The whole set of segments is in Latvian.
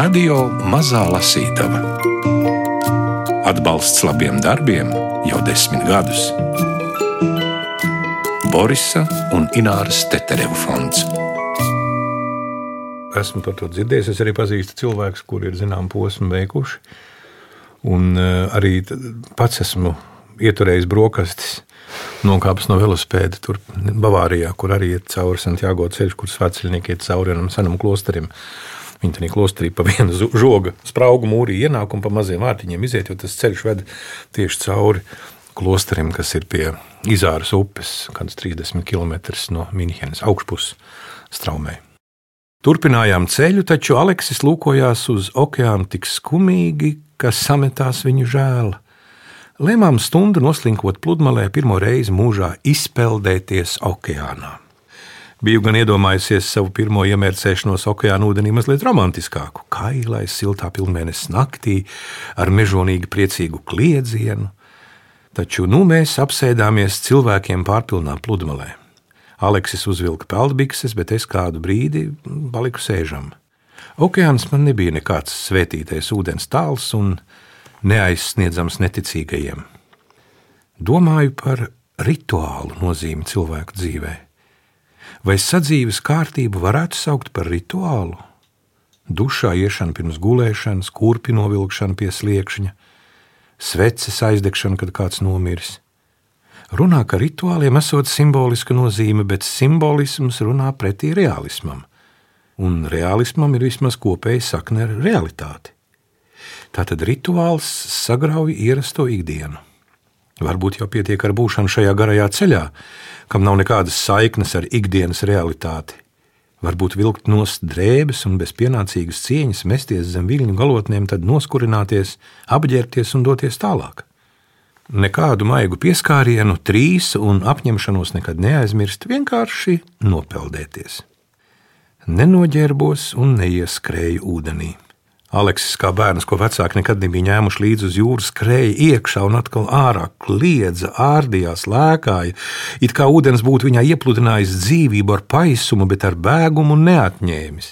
Radio Mazā Lasītava. Atbalsts labiem darbiem jau desmit gadus. Borisa un Ināras Tetereva fonds. Esmu par to dzirdējis. Es arī pazīstu cilvēkus, kuri ir zinām posmu veikuši. Un uh, arī pats esmu ieturējis brokastis nokāpis no velosipēda tur Bavārijā, kur arī ir cauri Santiago ceļš, kur svētceļnieki iet cauri vienam senam klosterim. Viņi tajā klosterī pa vienu žoga spraugu mūrī ienāk un pa maziem vārtiņiem iziet, jo tas ceļš ved tieši cauri klosterim, kas ir pie Izāras upes, kāds 30 km no Minhenes augšpuses straumē. Turpinājām ceļu, taču Aleksis lūkojās uz okeānu tik skumīgi, ka sametās viņu žēl. Lēmām stundu noslinkot pludmalē pirmo reizi mūžā izpeldēties okeānā. Biju gan iedomājusies savu pirmo iemērcēšanos okeāna ūdenī mazliet romantiskāku, kailais, siltā pilnvērnes naktī, ar mežonīgi priecīgu kliedzienu, taču nu mēs apsēdāmies cilvēkiem pārpilnā pludmalē. Aleksis uzvilka peldbikses, bet es kādu brīdi paliku sēžam. Okeāns man nebija nekāds svētītais ūdens tāls, un neaizsniedzams neticīgajiem. Domāju par rituālu nozīmi cilvēku dzīvē. Vai sadzīves kārtību varētu saukt par rituālu? Dušā iešana pirms gulēšanas, kurpi novilkšana pie sliekšņa, sveces aizdegšana, kad kāds nomiris. Runā, ka rituāliem esot simboliska nozīme, bet simbolisms runā pretī realismam, un realismam ir vismaz kopēja sakne ar realitāti. Tātad rituāls sagrauj ierasto ikdienu. Varbūt jau pietiek ar būšanu šajā garajā ceļā, kam nav nekādas saiknes ar ikdienas realitāti. Varbūt vilkt nost drēbes un bez pienācīgas cieņas mesties zem viļņu galotnēm, tad noskurināties, apģērbties un doties tālāk. Nekādu maigu pieskārienu, trīs un apņemšanos nekad neaizmirst, vienkārši nopeldēties. Nenoģērbos un neieskrēju ūdenī. Aleksis, kā bērns, ko vecāki nekad nebija ņēmuši līdzi uz jūras, skrēja iekšā un atkal ārā, kliedza, ārdījās, lēkāja. It kā ūdens būtu viņā iepludinājis dzīvību ar paisumu, bet ar bēgumu neatņēmis.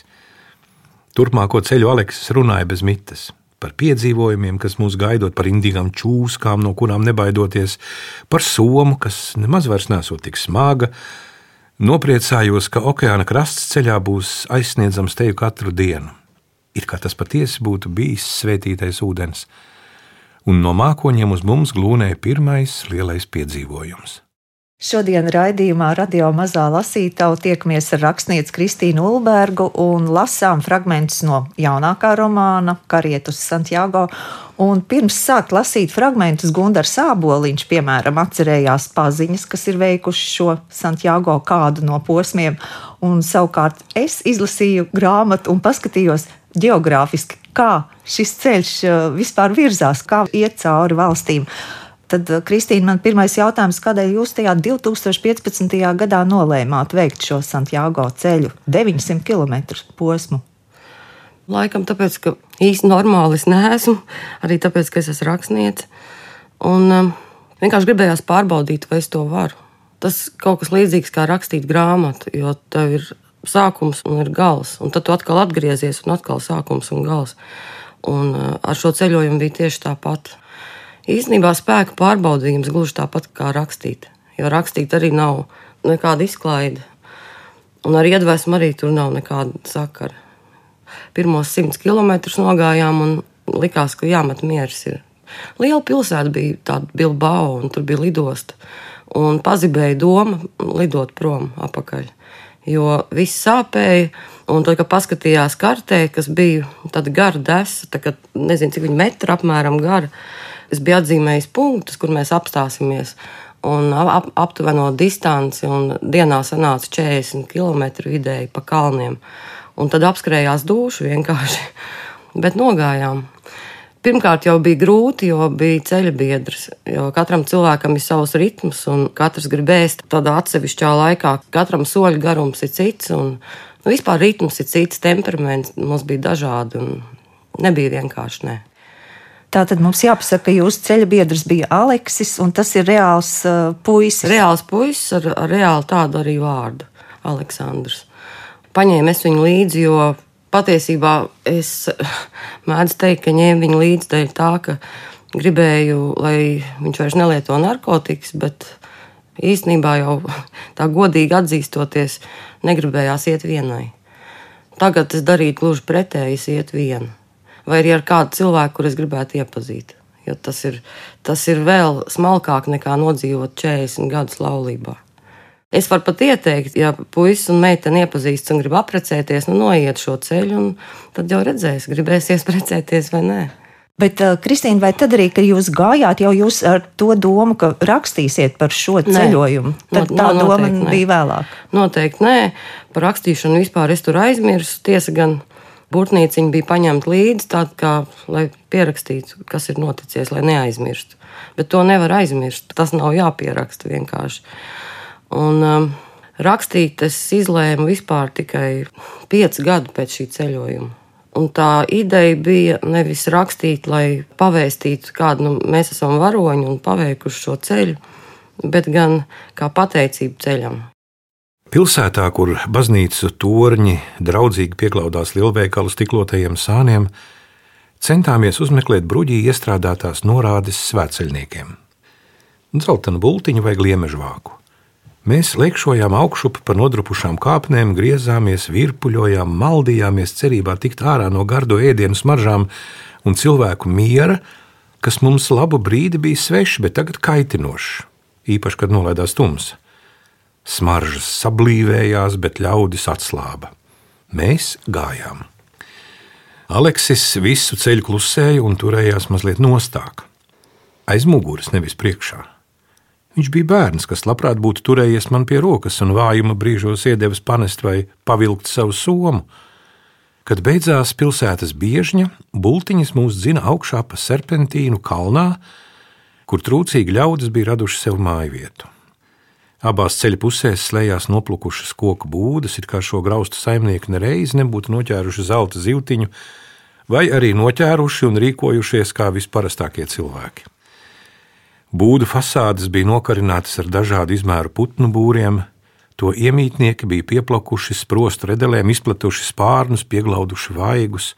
Turpmāko ceļu Aleksis runāja bez mitas. Par piedzīvojumiem, kas mūs gaidot, par indīgām čūskām, no kurām nebaidoties, par somu, kas nemaz vairs nesot tik smaga. Nopriecājos, ka okeāna krasts ceļā būs aizsniedzams teju katru dienu it kā tas patiesi būtu bijis svētītais ūdens, un no mākoņiem uz mums glūnēja pirmais lielais piedzīvojums. Šodien raidījumā Radio Mazā Lasītava tiekamies ar rakstnieci Kristīnu Ulbergu un lasām fragmentus no jaunākā romāna Karietus Santiago. Un pirms sākt lasīt fragmentus, Gunārs Sāboliņš, piemēram, atcerējās paziņas, kas ir veikuši šo Santiago kādu no posmiem. Un savukārt es izlasīju grāmatu un paskatījos, geogrāfiski, kā šis ceļš eh, vispār virzās, kā iet cauri valstīm. Tad, eh, Kristīna, man pirmais jautājums, kādēļ jūs tajā 2015. gadā nolēmāt veikt šo Santiago ceļu 900 km posmu? Laikam tāpēc, ka īsti normāli es neesmu, arī tāpēc, ka es esmu rakstniece. Un um, vienkārši gribējās pārbaudīt, vai es to varu. Tas kaut kas līdzīgs kā rakstīt grāmatu, jo tev ir sākums un ir gals. Un tad tu atkal atgriezies, un atkal sākums un gals. Un uh, ar šo ceļojumu bija tieši tāpat. Īsnībā spēka pārbaudījums gluži tāpat kā rakstīt. Jo rakstīt arī nav nekāda izklaide. Un ar iedvesmu arī tur nav nekāda sakara. Pirmos simts kilometrus nogājām un likās, ka jāmet mieras. Ir. Liela pilsēta bija tāda Bilbao, un tur bija lidosta. Un pazibēja doma lidot prom apakaļ jo viss sāpēja. Un tad, kad paskatījās kartē, kas bija tāda gara desa, tā kā nezinu, cik metra apmēram gara, es biju atzīmējis punktus, kur mēs apstāsimies. Un ap, aptuveno distanci, un dienā sanāca 40 km vidēji pa kalniem. Un tad apskrējās dušu vienkārši, bet nogājām. Pirmkārt, jau bija grūti, jo bija ceļa biedrs. Katram cilvēkam ir savs ritms, un katrs grib ēst tādā atsevišķā laikā. Katram soļu garums ir cits, un nu, vispār ritms ir cits, temperaments mums bija dažādi, un nebija vienkārši ne. Tā tad mums jāpasaka, ka jūsu ceļa biedrs bija Aleksis, un tas ir reāls uh, puisis. Reāls puisis ar, ar reāli tādu arī vārdu - Aleksandrs. Paņēmu es viņu līdzi, jo Patiesībā es mēdzu teikt, ka ņēmu viņu līdzi dēļ tā, ka gribēju, lai viņš vairs nelieto narkotikas, bet īstenībā jau tā godīgi atzīstoties, negribējās iet vienai. Tagad es darītu gluži pretēji, iet viena. Vai arī ar kādu cilvēku, kur es gribētu iepazīt. Jo tas ir, tas ir vēl smalkāk nekā nodzīvot 40 gadus laulībā. Es varu pat ieteikt, ja puisis un meitene iepazīstas un grib apprecēties, nu noiet šo ceļu, un tad jau redzēs, gribēsies precēties vai nē. Bet, uh, Kristīna, vai tad arī, kad jūs gājāt, jau jūs ar to domu, ka rakstīsiet par šo ceļojumu? Tad No- tā no- doma nē. bija vēlāk. Noteikti nē, par rakstīšanu vispār es tur aizmirsu. Tiesa gan burtnīciņa bija paņemta līdzi, tāda kā lai pierakstītu, kas ir noticis, lai neaizmirstu. Bet to nevar aizmirst. Tas nav jāpieraksta vienkārši. Un, um, rakstīt es izlēmu vispār tikai pieci gadi pēc šī ceļojuma. Un tā ideja bija nevis rakstīt, lai pavēstītu, kādu nu, mēs esam varoņi un paveikuši šo ceļu, bet gan kā pateicību ceļam. Pilsētā, kur baznīcu torņi draudzīgi pieklaudās lielveikalu stiklotajiem sāniem, centāmies uzmeklēt bruģī iestrādātās norādes svētceļniekiem. Zeltainu bultiņu vai gliemežu vāku. Mēs lēkšojām augšup pa nodrupušām kāpnēm, griezāmies, virpuļojām, maldījāmies cerībā tikt ārā no gardo ēdienu smaržām un cilvēku miera, kas mums labu brīdi bija svešs, bet tagad kaitinošs, īpaši, kad nolaidās tumsa. Smaržas sablīvējās, bet ļaudis atslāba. Mēs gājām. Aleksis visu ceļu klusēja un turējās mazliet nostāk. Aiz muguras, nevis priekšā. Viņš bija bērns, kas labprāt būtu turējies man pie rokas un vājuma brīžos iedevis panest vai pavilkt savu somu. Kad beidzās pilsētas biežņa, bultiņas mūs dzina augšā pa serpentīnu kalnā, kur trūcīgi ļaudis bija raduši sev māju vietu. Abās ceļa pusēs slēdzās noplukušas koku būdas, it kā šo graustu saimnieki nereiz nebūtu noķēruši zelta zīltiņu, vai arī noķēruši un rīkojušies kā visparastākie cilvēki. Būdu fasādes bija nokarinātas ar dažādu izmēru putnu būriem, to iemītnieki bija pieplakuši sprostu redelēm, izplatuši spārnus, pieglauduši vaigus.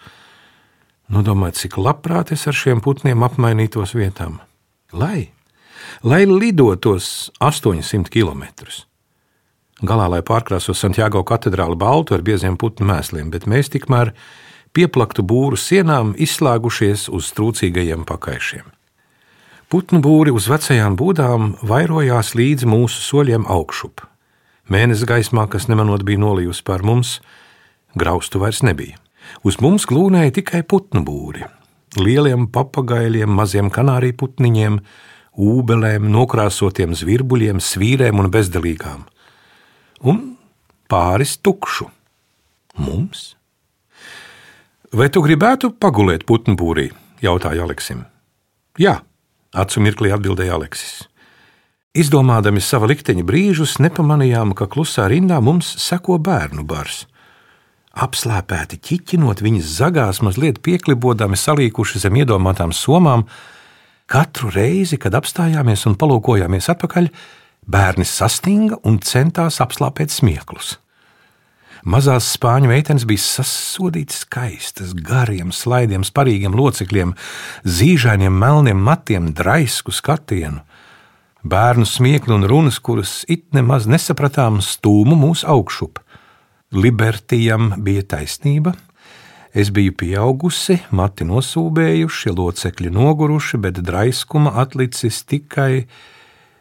Nu, domāju, cik labprāt es ar šiem putniem apmainītos vietām. Lai! lai lidotos 800 km. Galā, lai pārkrāso Santiago katedrāli baltu ar bieziem putnu mēsliem, bet mēs tikmēr pieplaktu būru sienām izslēgušies uz trūcīgajiem pakaišiem. Putnu būri uz vecajām būdām vairojās līdz mūsu soļiem augšup. Mēnesis gaismā, kas nemanot bija nolijusi pār mums, graustu vairs nebija. Uz mums glūnēja tikai putnu būri. Lieliem papagailiem, maziem kanāriju putniņiem, ūbelēm, nokrāsotiem zvirbuļiem, svīrēm un bezdelīgām. Un pāris tukšu. Mums? Vai tu gribētu pagulēt putnu būrī? jautāja Aleksim. Jā, acu mirklī atbildēja Aleksis. Izdomādami sava likteņa brīžus, nepamanījām, ka klusā rindā mums seko bērnu bars. Apslēpēti ķiķinot viņas zagās, mazliet pieklibodami salīkuši zem iedomātām somām, Katru reizi, kad apstājāmies un palūkojāmies atpakaļ, bērni sastinga un centās apslāpēt smieklus. Mazās spāņu meitenes bija sasodītas skaistas, gariem, slaidiem, sparīgiem locekļiem, zīžainiem, melniem matiem, draisku skatienu. Bērnu smiekli un runas, kuras it nemaz nesapratām, stūmu mūs augšup. Libertijam bija taisnība, Es biju pieaugusi, mati nosūbējuši, locekļi noguruši, bet draiskuma atlicis tikai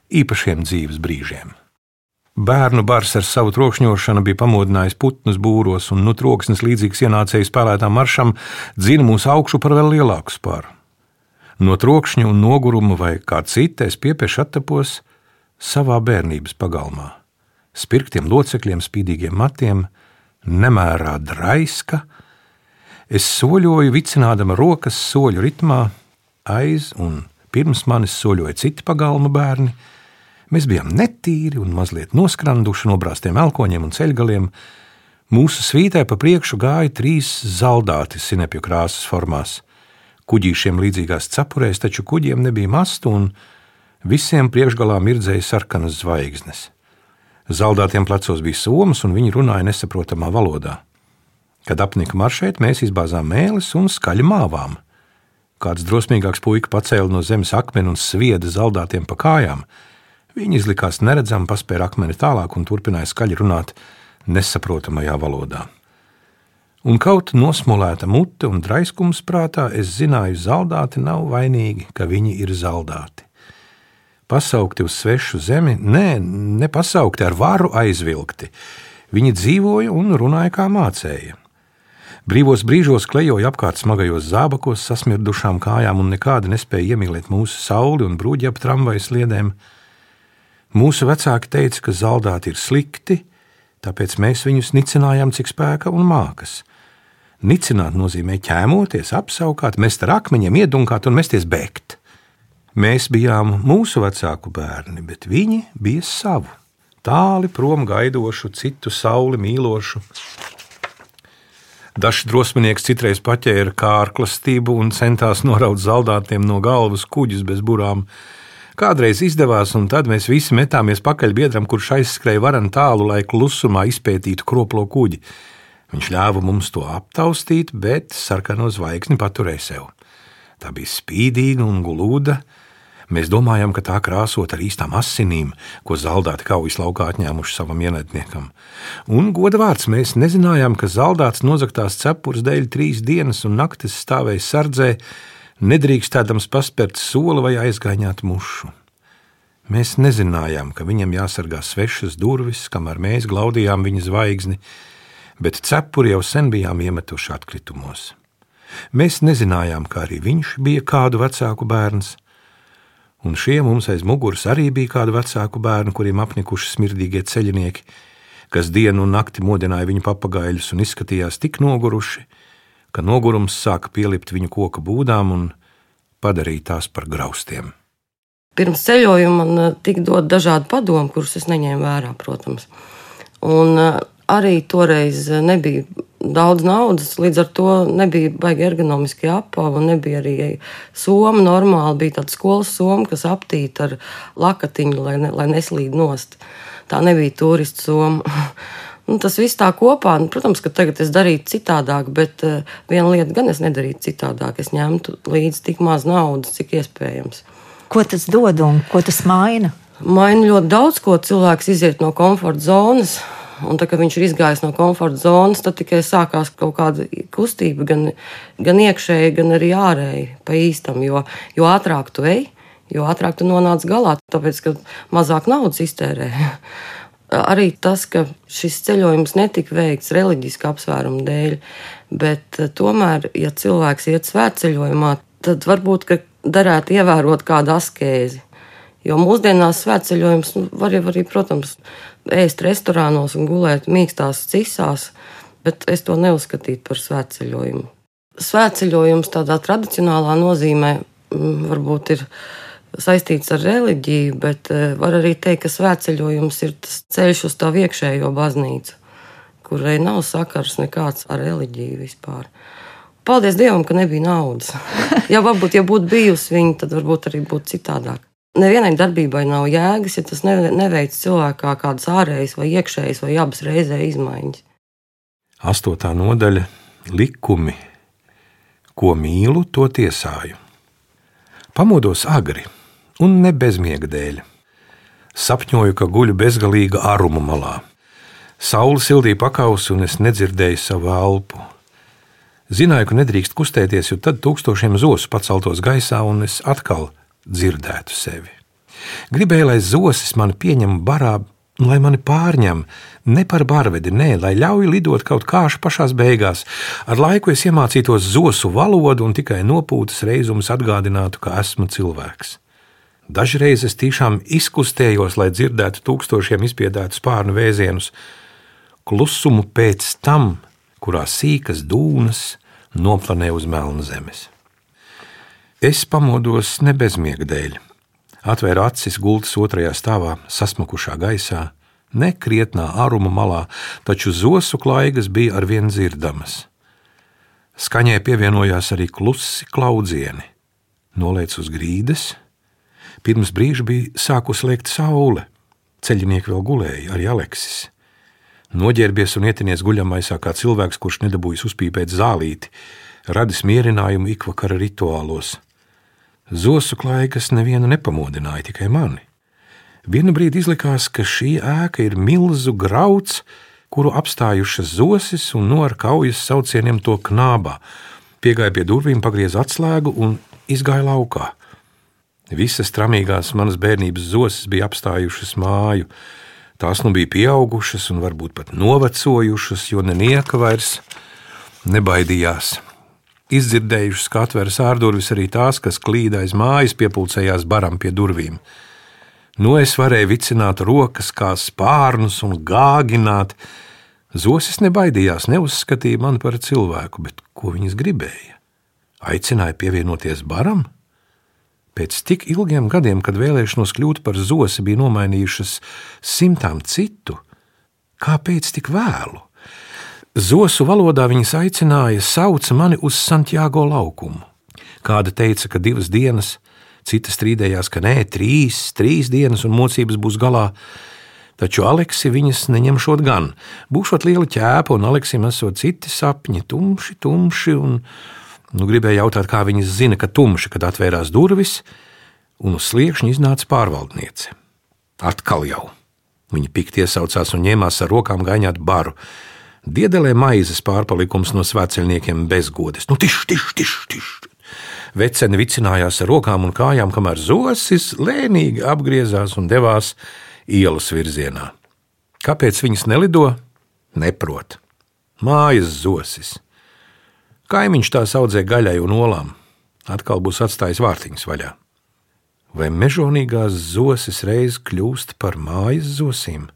īpašiem dzīves brīžiem. Bērnu bars ar savu trokšņošanu bija pamodinājis putnus būros, un nu troksnis līdzīgs ienācēju spēlētām maršam dzina mūsu augšu par vēl lielāku spāru. No trokšņa un noguruma vai kā cita es piepiešu attapos savā bērnības pagalmā. Spirktiem locekļiem, spīdīgiem matiem, nemērā draiska, Es soļoju, vicinādama rokas soļu ritmā, aiz un pirms manis soļoja citi pagalma bērni. Mēs bijām netīri un mazliet noskranduši no brāztiem elkoņiem un ceļgaliem. Mūsu svītē pa priekšu gāja trīs zaldāti sinepju krāsas formās. Kuģīšiem līdzīgās cepurēs, taču kuģiem nebija mastu un visiem priekšgalā mirdzēja sarkanas zvaigznes. Zaldātiem plecos bija somas, un viņi runāja nesaprotamā valodā. Kad apnika maršēt, mēs izbāzām mēlis un skaļi māvām. Kāds drosmīgāks puika pacēla no zemes akmeni un svieda zaldātiem pa kājām. Viņi izlikās neredzami, paspēra akmeni tālāk un turpināja skaļi runāt nesaprotamajā valodā. Un kaut nosmolēta mute un draiskums prātā, es zināju, zaldāti nav vainīgi, ka viņi ir zaldāti. Pasaukti uz svešu zemi, nē, nepasaukti ar varu aizvilkti. Viņi dzīvoja un runāja kā mācēja. Brīvos brīžos klejoja apkārt smagajos zābakos, sasmirdušām kājām un nekādi nespēja iemīlēt mūsu sauli un brūģi ap tramvajas sliedēm. Mūsu vecāki teica, ka zaldāti ir slikti, tāpēc mēs viņus nicinājām, cik spēka un mākas. Nicināt nozīmē ķēmoties, apsaukāt, mest ar akmeņiem, iedunkāt un mesties bēgt. Mēs bijām mūsu vecāku bērni, bet viņi bija savu, tāli prom gaidošu, citu sauli mīlošu, Dažs drosminieks citreiz paķēra kārklastību un centās noraut zaldātiem no galvas kuģus bez burām. Kādreiz izdevās, un tad mēs visi metāmies pakaļ biedram, kurš aizskrēja varan tālu, lai klusumā izpētītu kroplo kuģi. Viņš ļāva mums to aptaustīt, bet sarkano zvaigzni paturēja sev. Tā bija spīdīga un glūda, Mēs domājam, ka tā krāsot ar īstām asinīm, ko zaldāti kaujas laukā atņēmuši savam ienaidniekam. Un, goda vārds, mēs nezinājām, ka zaldāts nozaktās cepures dēļ trīs dienas un naktis stāvēja sardzē, nedrīkstēdams paspērt soli vai aizgāņāt mušu. Mēs nezinājām, ka viņam jāsargā svešas durvis, kamēr mēs glaudījām viņa zvaigzni, bet cepuri jau sen bijām iemetuši atkritumos. Mēs nezinājām, ka arī viņš bija kādu vecāku bērns, un šie mums aiz muguras arī bija kādi vecāku bērni, kuriem apnikuši smirdīgie ceļinieki, kas dienu un nakti modināja viņu papagaļus un izskatījās tik noguruši, ka nogurums sāka pielipt viņu koka būdām un padarīt tās par graustiem. Pirms ceļojuma man eh, tika dot dažādi padomi, kurus es neņēmu vērā, protams. Un eh, arī toreiz nebija daudz naudas, līdz ar to nebija baigi ergonomiski apava, nebija arī soma normāli, bija tāda skolas soma, kas aptīta ar lakatiņu, lai, ne, lai neslīd nost. Tā nebija turistu soma. Nu, tas viss tā kopā, nu, protams, ka tagad es darītu citādāk, bet uh, viena lieta gan es nedarītu citādāk. Es ņemtu līdzi tik maz naudas, cik iespējams. Ko tas dod un ko tas maina? Maina ļoti daudz, ko cilvēks iziet no komforta zonas. Un tā, kad viņš ir izgājis no komforta zonas, tad tikai sākās kaut kāda kustība, gan, gan iekšēji, gan arī ārēji, pa īstam. Jo, jo ātrāk tu ej, jo ātrāk tu nonāc galā, tāpēc ka mazāk naudas iztērē. Arī tas, ka šis ceļojums netika veikts reliģiska apsvēruma dēļ, bet eh, tomēr, ja cilvēks iet svētceļojumā, tad varbūt darētu ievērot kādu askēzi. Jo mūsdienās svētceļojums nu, var jau arī, protams, ēst restorānos un gulēt mīkstās cisās, bet es to neuzskatītu par svētceļojumu. Svētceļojums tādā tradicionālā nozīmē mm, varbūt ir saistīts ar reliģiju, bet eh, var arī teikt, ka svētceļojums ir tas ceļš uz tā iekšējo baznīcu, kurai nav sakars nekāds ar reliģiju vispār. Paldies Dievam, ka nebija naudas. ja varbūt, ja būtu bijusi viņa, tad varbūt arī būtu citādāk. Nevienai darbībai nav jēgas, ja tas neveic cilvēkā kādas ārējas vai iekšējas vai abas reizē izmaiņas. Astotā nodaļa - likumi. Ko mīlu, to tiesāju. Pamodos agri un ne bezmiega dēļ. Sapņoju, ka guļu bezgalīga aruma malā. Saula sildīja pakausi, un es nedzirdēju savu elpu. Zināju, ka nedrīkst kustēties, jo tad tūkstošiem zosu paceltos gaisā, un es atkal dzirdētu sevi. Gribēju, lai zosis mani pieņem barā, lai mani pārņem, ne par barvedi, nē, lai ļauj lidot kaut kāšu pašās beigās. Ar laiku es iemācītos zosu valodu un tikai nopūtas reizums atgādinātu, ka esmu cilvēks. Dažreiz es tiešām izkustējos, lai dzirdētu tūkstošiem izpiedētu spārnu vēzienus, klusumu pēc tam, kurā sīkas dūnas noplanē uz melna zemes. Es pamodos ne bezmiega dēļ. Atvēru acis gultas otrajā stāvā, sasmakušā gaisā, ne krietnā āruma malā, taču zosu klaigas bija arvien dzirdamas. Skaņai pievienojās arī klusi klaudzieni. Nolēc uz grīdas. Pirms brīža bija sākus lēkt saule. Ceļinieki vēl gulēja, arī Aleksis. Noģērbies un ietinies guļamaisā kā cilvēks, kurš nedabūjis uzpīpēt zālīti, radis mierinājumu ikvakara rituālos. Zosu klaigas nevienu nepamodināja, tikai mani. Vienu brīdi izlikās, ka šī ēka ir milzu grauds, kuru apstājušas zosis un no ar kaujas saucieniem to knābā. Piegāja pie durvīm, pagrieza atslēgu un izgāja laukā. Visas tramīgās manas bērnības zosis bija apstājušas māju. Tās nu bija pieaugušas un varbūt pat novecojušas, jo nenieka vairs nebaidījās. Izdzirdējušas, kā atveras ārdurvis arī tās, kas klīda aiz mājas, piepulcējās baram pie durvīm. Nu es varēju vicināt rokas kā spārnus un gāgināt. Zosis nebaidījās, neuzskatīja mani par cilvēku, bet ko viņas gribēja? Aicināja pievienoties baram? Pēc tik ilgiem gadiem, kad vēlēšanos kļūt par zosi bija nomainījušas simtām citu, kāpēc tik vēlu? Zosu valodā viņas aicināja, sauca mani uz Santiago laukumu. Kāda teica, ka divas dienas, cita strīdējās, ka nē, trīs, trīs dienas un mocības būs galā. Taču Aleksi viņas neņemšot gan. Būšot liela ķēpa, un Aleksim esot citi sapņi, tumši, tumši. Un, nu, gribēju jautāt, kā viņas zina, ka tumši, kad atvērās durvis, un uz sliekšņa iznāca pārvaldniece. Atkal jau. Viņa pikti iesaucās un ņēmās ar rokām gaņāt baru. Diedelē maizes pārpalikums no svētceļniekiem bezgodes. Nu, tiš, tiš, tiš, tiš. Vecene vicinājās ar rokām un kājām, kamēr zosis lēnīgi apgriezās un devās ielas virzienā. Kāpēc viņas nelido? Neprot. Mājas zosis. Kaimiņš tās audzē gaļai un olām. Atkal būs atstājis vārtiņas vaļā. Vai mežonīgās zosis reiz kļūst par mājas zosīm?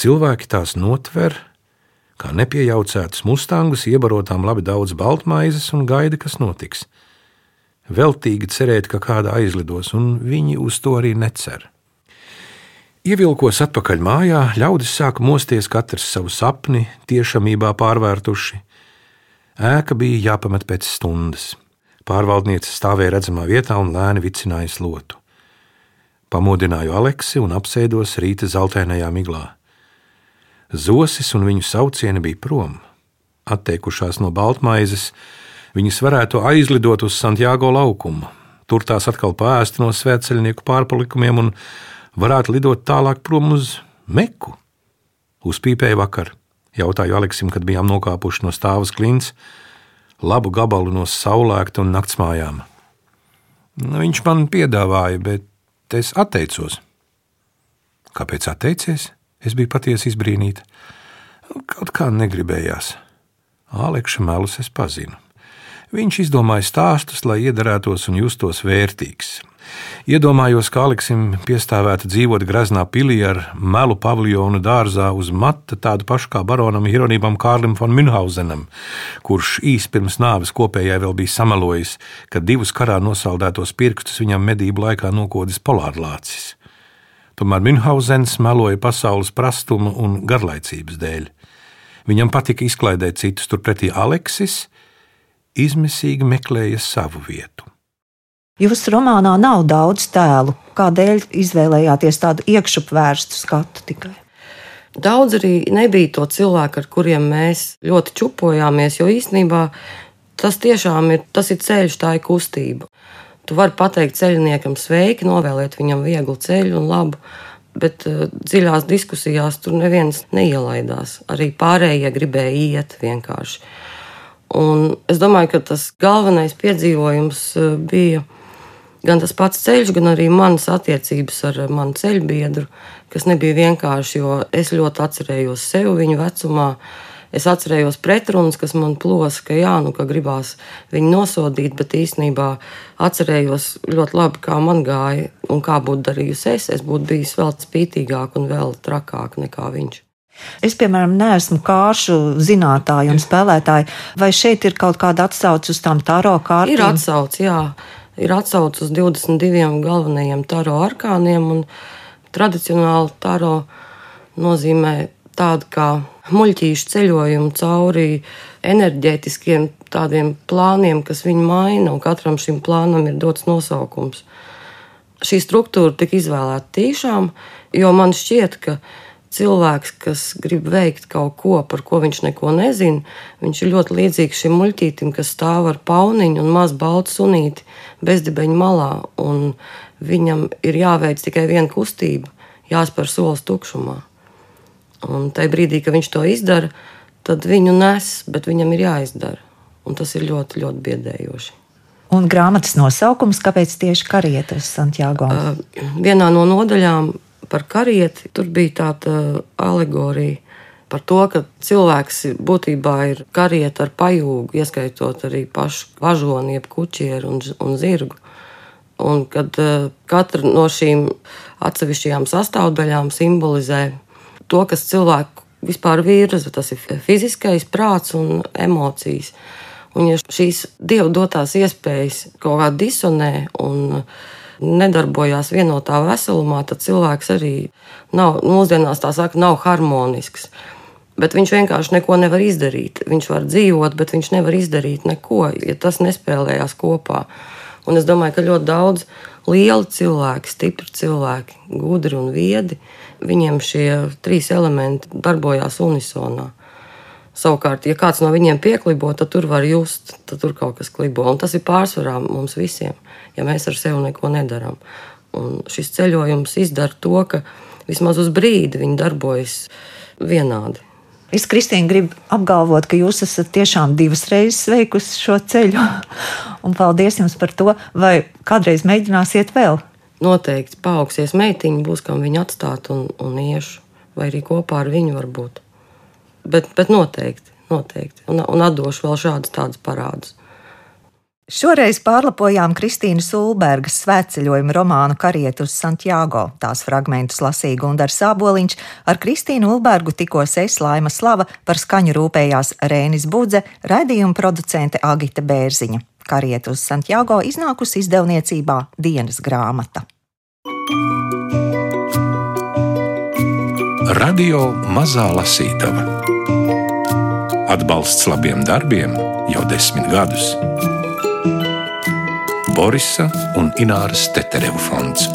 Cilvēki tās notver kā nepiejaucētus mustangus, iebarotām labi daudz baltmaizes un gaida, kas notiks. Veltīgi cerēt, ka kāda aizlidos, un viņi uz to arī necer. Ievilkos atpakaļ mājā, ļaudis sāka mosties katrs savu sapni, tiešamībā pārvērtuši. Ēka bija jāpamet pēc stundas. Pārvaldniece stāvēja redzamā vietā un lēni vicināja slotu. Pamodināju Aleksi un apsēdos rīta zeltainajā miglā. Zosis un viņu saucieni bija prom. Atteikušās no baltmaizes, viņas varētu aizlidot uz Santiago laukumu. Tur tās atkal pāēst no svētceļnieku pārpalikumiem un varētu lidot tālāk prom uz Meku. Uzpīpēja vakar, jautāju Aleksim, kad bijām nokāpuši no stāvas klints, labu gabalu no saulēkta un naktsmājām. Nu, viņš man piedāvāja, bet es atteicos. Kāpēc atteicies? Es biju patiesi izbrīnīta. Kaut kā negribējās. Aleksa melus es pazinu. Viņš izdomāja stāstus, lai iedarētos un justos vērtīgs. Iedomājos, kā Aleksim piestāvētu dzīvot graznā pilī ar melu paviljonu dārzā uz mata, tādu pašu kā baronam Hieronībam Kārlim von Münhausenam, kurš īsi pirms nāves kopējai vēl bija samelojis, ka divus karā nosaldētos pirkstus viņam medību laikā nokodis polārlācis. Tomēr Münhausens meloja pasaules prastuma un garlaicības dēļ. Viņam patika izklaidēt citus, turpretī Aleksis izmisīgi meklēja savu vietu. Jūsu romānā nav daudz tēlu. Kādēļ izvēlējāties tādu iekšupvērstu skatu tikai? Daudz arī nebija to cilvēku, ar kuriem mēs ļoti čupojāmies, jo īstenībā tas tiešām ir, tas ir ceļš, tā ir kustība. Tu vari pateikt ceļiniekam sveiki, novēlēt viņam vieglu ceļu un labu, bet uh, dziļās diskusijās tur neviens neielaidās. Arī pārējie gribēja iet vienkārši. Un es domāju, ka tas galvenais piedzīvojums uh, bija gan tas pats ceļš, gan arī manas attiecības ar manu ceļbiedru, kas nebija vienkārši, jo es ļoti atcerējos sevi viņa vecumā. Es atcerējos pretrunas, kas man plosa, ka jā, nu, ka gribās viņu nosodīt, bet īstenībā atcerējos ļoti labi, kā man gāja un kā būtu darījusi es. Es būtu bijis vēl spītīgāk un vēl trakāk nekā viņš. Es, piemēram, neesmu kāršu zinātāja un spēlētāja. Vai šeit ir kaut kāda atsauce uz tām taro kārtām? Ir atsauce, jā. Ir atsauce uz 22 galvenajiem taro arkāniem, un tradicionāli taro nozīmē tādu kā muļķīšu ceļojumu cauri enerģētiskiem tādiem plāniem, kas viņu maina, un katram šim plānam ir dots nosaukums. Šī struktūra tika izvēlēta tīšām, jo man šķiet, ka cilvēks, kas grib veikt kaut ko, par ko viņš neko nezina, viņš ir ļoti līdzīgs šim muļķītim, kas stāv ar pauniņu un mazu baltu sunīti bezdibeņu malā. Viņam ir jāveic tikai viena kustība, jāspēr solis tukšumā. Un tajā brīdī, kad viņš to izdara, tad viņu nes, bet viņam ir jāizdara. Un tas ir ļoti, ļoti biedējoši. Un grāmatas nosaukums, kāpēc tieši karietas Santiago? Uh, vienā no nodaļām par karieti tur bija tāda alegorija par to, ka cilvēks būtībā ir karieta ar pajūgu, ieskaitot arī pašu važoni, jeb kuķieru un, un zirgu. Un kad uh, katra no šīm atsevišķajām sastāvdaļām simbolizē to, kas cilvēku vispār virza, tas ir fiziskais prāts un emocijas. Un ja šīs dievu dotās iespējas kaut kā disonē un nedarbojās vienotā veselumā, tad cilvēks arī nav, mūsdienās tā saka, nav harmonisks. Bet viņš vienkārši neko nevar izdarīt. Viņš var dzīvot, bet viņš nevar izdarīt neko, ja tas nespēlējās kopā. Un es domāju, ka ļoti daudz lieli cilvēki, stipri cilvēki, gudri un viedi, viņiem šie trīs elementi darbojās unisonā. Savukārt, ja kāds no viņiem pieklibo, tad tur var just, tad tur kaut kas klibo. Un tas ir pārsvarā mums visiem, ja mēs ar sevi neko nedarām. Un šis ceļojums izdara to, ka vismaz uz brīdi viņi darbojas vienādi. Es, Kristīna, gribu apgalvot, ka jūs esat tiešām divas reizes veikusi šo ceļu. Un paldies jums par to. Vai kādreiz mēģināsiet vēl? Noteikti paaugsies meitiņa, būs kam viņu atstāt un, un iešu. Vai arī kopā ar viņu varbūt bet, bet noteikti, noteikti. Un, un atdošu vēl šādus tādus parādus. Šoreiz pārlapojām Kristīnas Ulbergas svētceļojuma romānu Kariet uz Santiago. Tās fragmentus lasīja Gundars Sāboliņš, ar Kristīnu Ulbergu tikos es Laima Slava, par skaņu rūpējās Rēnis Budze, raidījuma producente Agita Bērziņa. Kariet uz Santiago iznākusi izdevniecībā dienas grāmata. Radio Mazā Lasītava Atbalsts labiem darbiem jau desmit gadus. Borisa un Ināras Teterevu fonds.